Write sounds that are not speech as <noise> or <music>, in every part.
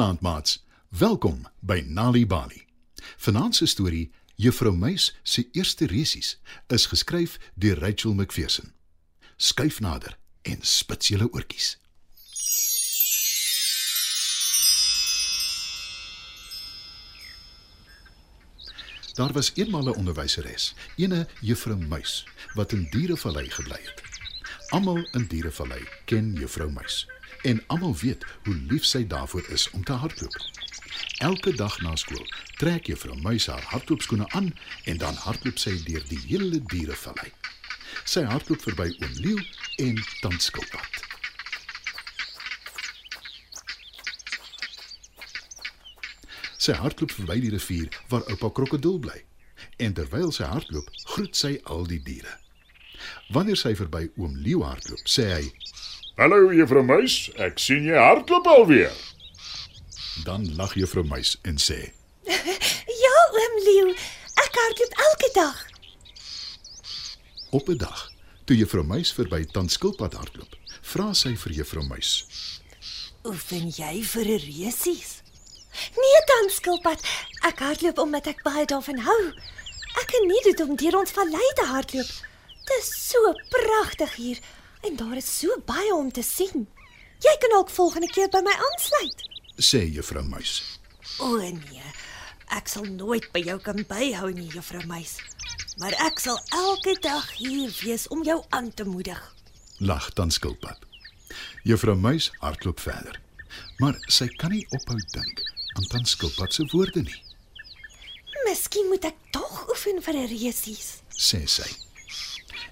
Goeienaand maats. Welkom by Nali Bali. Vanaand se storie Juffrou Muis se eerste resies is geskryf deur Rachel McPherson. Skyf nader en spits julle oortjies. Daar was eenmal 'n onderwyseres, ene Juffrou Muis, wat in Dierevallei gebly het. Almal in Dierevallei ken Juffrou Muis en almal weet hoe lief sy daarvoor is om te hardloop. Elke dag na skool trek Juffrou Muis haar hardloopskoene aan en dan hardloop sy deur die hele Dierevallei. Sy hardloop verby oom Leeu en tant Skilpad. Sy hardloop verby die rivier waar oupa krokodil bly. En terwyl sy hardloop, groet sy al die diere. Wanneer sy verby oom Leeu hardloop, sê hy: Hallo juffrou Muis, ek sien jy hardloop alweer. Dan lag juffrou Muis en sê: <laughs> Ja, oom Leeu, ek hardloop elke dag. Op 'n dag, toe juffrou Muis verby tant Skilpad hardloop, vra sy vir juffrou Muis: Oefen jy vir 'n resies? Nee, dan skilpad. Ek hardloop omdat ek baie daarvan hou. Ek geniet dit om deur ons vallei te hardloop. Dit is so pragtig hier en daar is so baie om te sien. Jy kan ook volgende keer by my aansluit. sê juffrou Muis. O nee. Ek sal nooit by jou kan byhou nie, juffrou Meis. Maar ek sal elke dag hier wees om jou aan te moedig. Lag tant Skilpad. Juffrou Muis hardloop verder. Maar sy kan nie ophou dink aan tant Skilpad se woorde nie, Miskien moet ek tog oefen vir 'n resies. sê sy.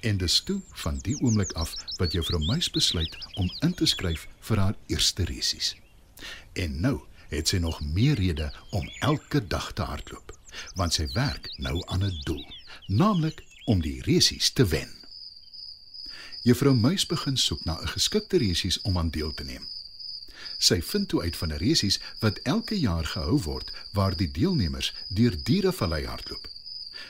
En dis toe van die oomblik af wat juffrou Muis besluit om in te skryf vir haar eerste resies. En nou het sy nog meer rede om elke dag te hardloop, want sy werk nou aan 'n doel, naamlik om die resies te wen. Juffrou Muis begin soek na 'n geskikte resies om aan deel te neem. Sy vind toe uit van 'n resies wat elke jaar gehou word waar die deelnemers deur Dierevallei hardloop.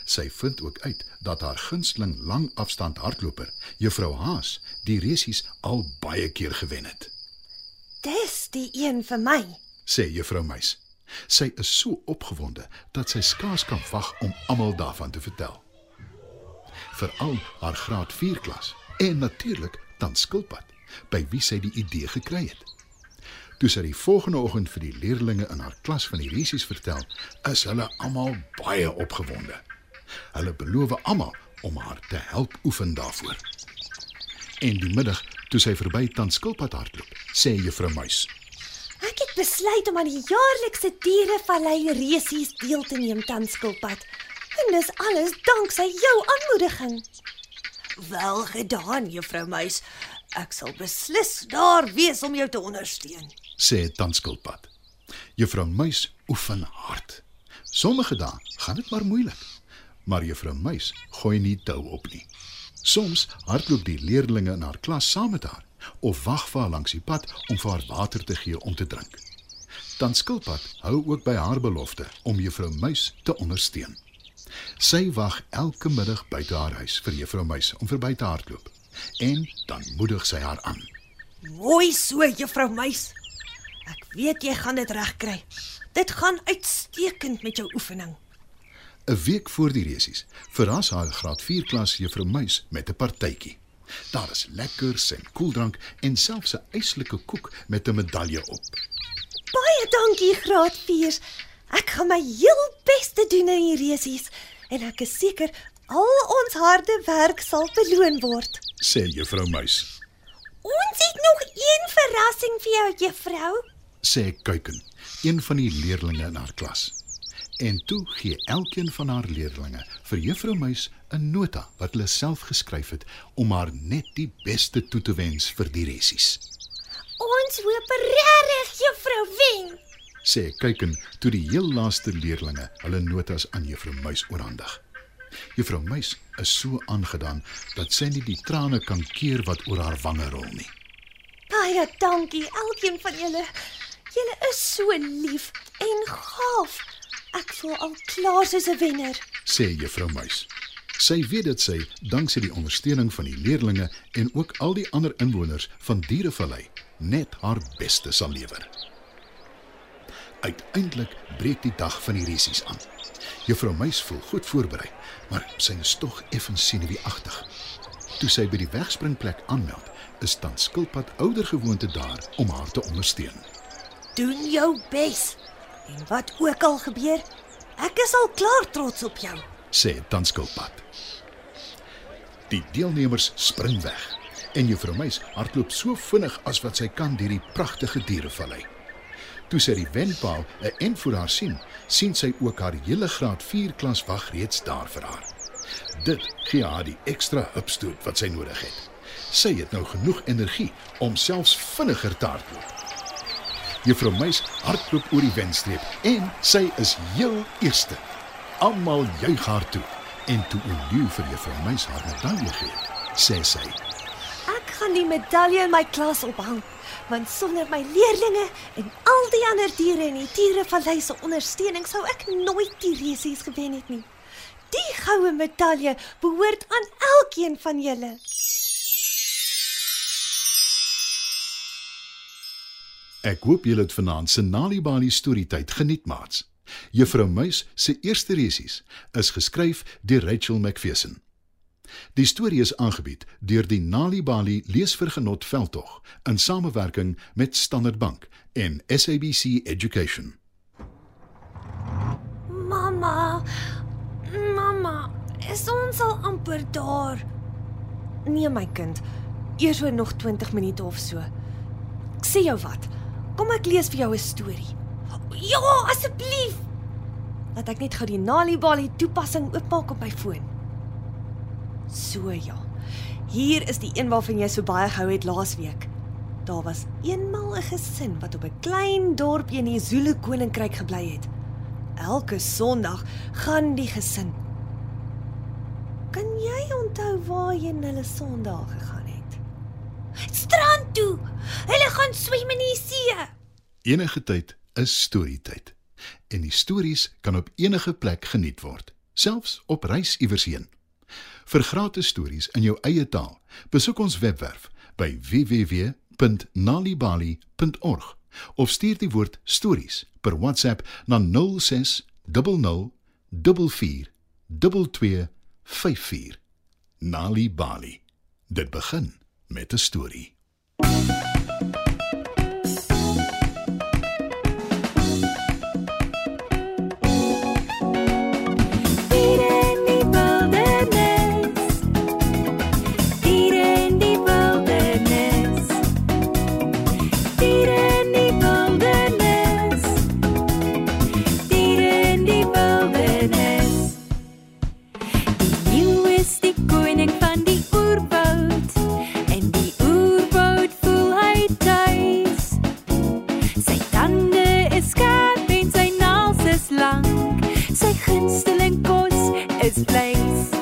Sy vind ook uit dat haar gunsteling langafstand hardloper, Juffrou Haas, die resies al baie keer gewen het. Dis die een vir my. sê juffrou Muis. Sy is so opgewonde dat sy skaars kan wag om almal daarvan te vertel. Veral haar graad 4 klas en natuurlik tant Skilpad by wie sy die idee gekry het. Toe sy die volgende oggend vir die leerdlinge in haar klas van die resies vertel, is hulle almal baie opgewonde. Hulle beloof almal om haar te help oefen daarvoor. En die middag toe sy verby tant Skilpad hardloop, sê juffrou Muis: Ek het besluit om aan die jaarlikse dierevallei resies deel te neem tanskilpad. En dis alles danksy jou aanmoediging. Wel gedaan, juffrou Muis. Ek sal beslis daar wees om jou te ondersteun. sê Tanskilpad. Juffrou Muis oefen hard. Sommige dae gaan dit maar moeilik, maar Juffrou Muis gooi nie tou op nie. Soms hardloop die leerdlinge in haar klas saam met haar of wag vir haar langs die pad om vir haar water te gee om te drink. Tanskilpad hou ook by haar belofte om Juffrou Muis te ondersteun. Sy wag elke middag buite haar huis vir Juffrou Muis om verby te hardloop en dan moedig sy haar aan. Mooi so, juffrou Muis. Ek weet jy gaan dit regkry. Dit gaan uitstekend met jou oefening. 'n Week voor die resies verras haar graad 4 klas juffrou Muis met 'n partytjie. Daar is lekkers en koeldrank en selfs 'n eislike koek met 'n medalje op. Baie dankie, graad 4. Ek gaan my heel bes te doen in die resies en ek is seker al ons harde werk sal beloon word. sê juffrou Muis. Ons het nog een verrassing vir jou, juffrou. Sê Kuiken, een van die leerdlinge in haar klas. En toe gee elkeen van haar leerdlinge vir juffrou Muis 'n nota wat hulle self geskryf het om haar net die beste toe te wens vir die resies. Ons hoop regtig juffrou wen. Sê Kuiken toe die heel laaste leerdlinge hulle notas aan juffrou Muis oorhandig. Juffrou Muis is so aangedaan dat sy nie die trane kan keer wat oor haar wange rol nie. Baie dankie elkeen van julle. Julle is so lief en gaaf. Ek voel al klaar soos 'n wenner. sê juffrou Muis. Sy weet dit sy danksy die ondersteuning van die leerdlinge en ook al die ander inwoners van Dierevallei net haar beste sal lewer. Uiteindelik breek die dag van die resies aan. Juffrou Meis voel goed voorberei, maar sy is tog effens senuweeagtig. Toe sy by die wegspringplek aanmeld, is tant Skilpad ouer gewoonte daar om haar te ondersteun. Doen jou bes. En wat ook al gebeur, ek is al klaar trots op jou. sê tant Skilpad. Die deelnemers spring weg en Juffrou Meis hardloop so vinnig as wat sy kan deur die pragtige dierevallei. Toe sy die wenpaal 'n en voor haar sien, sien sy ook haar hele graad 4 klas wag reeds daar vir haar. Dit gee haar die ekstra hupstoot wat sy nodig het. Sy het nou genoeg energie om selfs vinniger te hardloop. Juffrou Meis hardloop oor die wenstreep en sy is heel eerste. Almal juig haar toe en toe Olieu vir Juffrou Meis haar medalje gee, sê sy: Ek gaan die medalje in my klas ophang, want sonder my leerlinge en al die ander diere in die dierevallei se ondersteuning sou ek nooit die resies gewen het nie. Die goue medalje behoort aan elkeen van julle. Ek hoop julle het vanaand se Nalibali storietyd geniet, maats. Juffrou Muis se eerste resies is geskryf deur Rachel McPherson. Die storie is aangebied deur die Nalibali Leesvergenot Veldtog in samewerking met Standard Bank en SABC Education. Mamma, mamma, is ons al amper daar? Nee my kind, eers oor nog 20 minute of so. Ek sê jou wat. Kom ek lees vir jou 'n storie. Ja, asseblief. Laat ek net gou die Nalibali toepassing oopmaak op my foon. So ja. Hier is die een waarvan jy so baie gehou het laasweek. Daar was eenmal 'n gesin wat op 'n klein dorpie in die Zulu koninkryk gebly het. Elke Sondag gaan die gesin. Kan jy onthou waarheen hulle Sondag gegaan het? Strand toe. Hulle gaan swem in die see. Enige tyd is storietyd. En die stories kan op enige plek geniet word, selfs op reis iewers heen. Vir gratis stories in jou eie taal, besoek ons webwerf by www.nalibali.org of stuur die woord stories per WhatsApp na 06 00 44 2254. Nali Bali. Dit begin met 'n storie. place.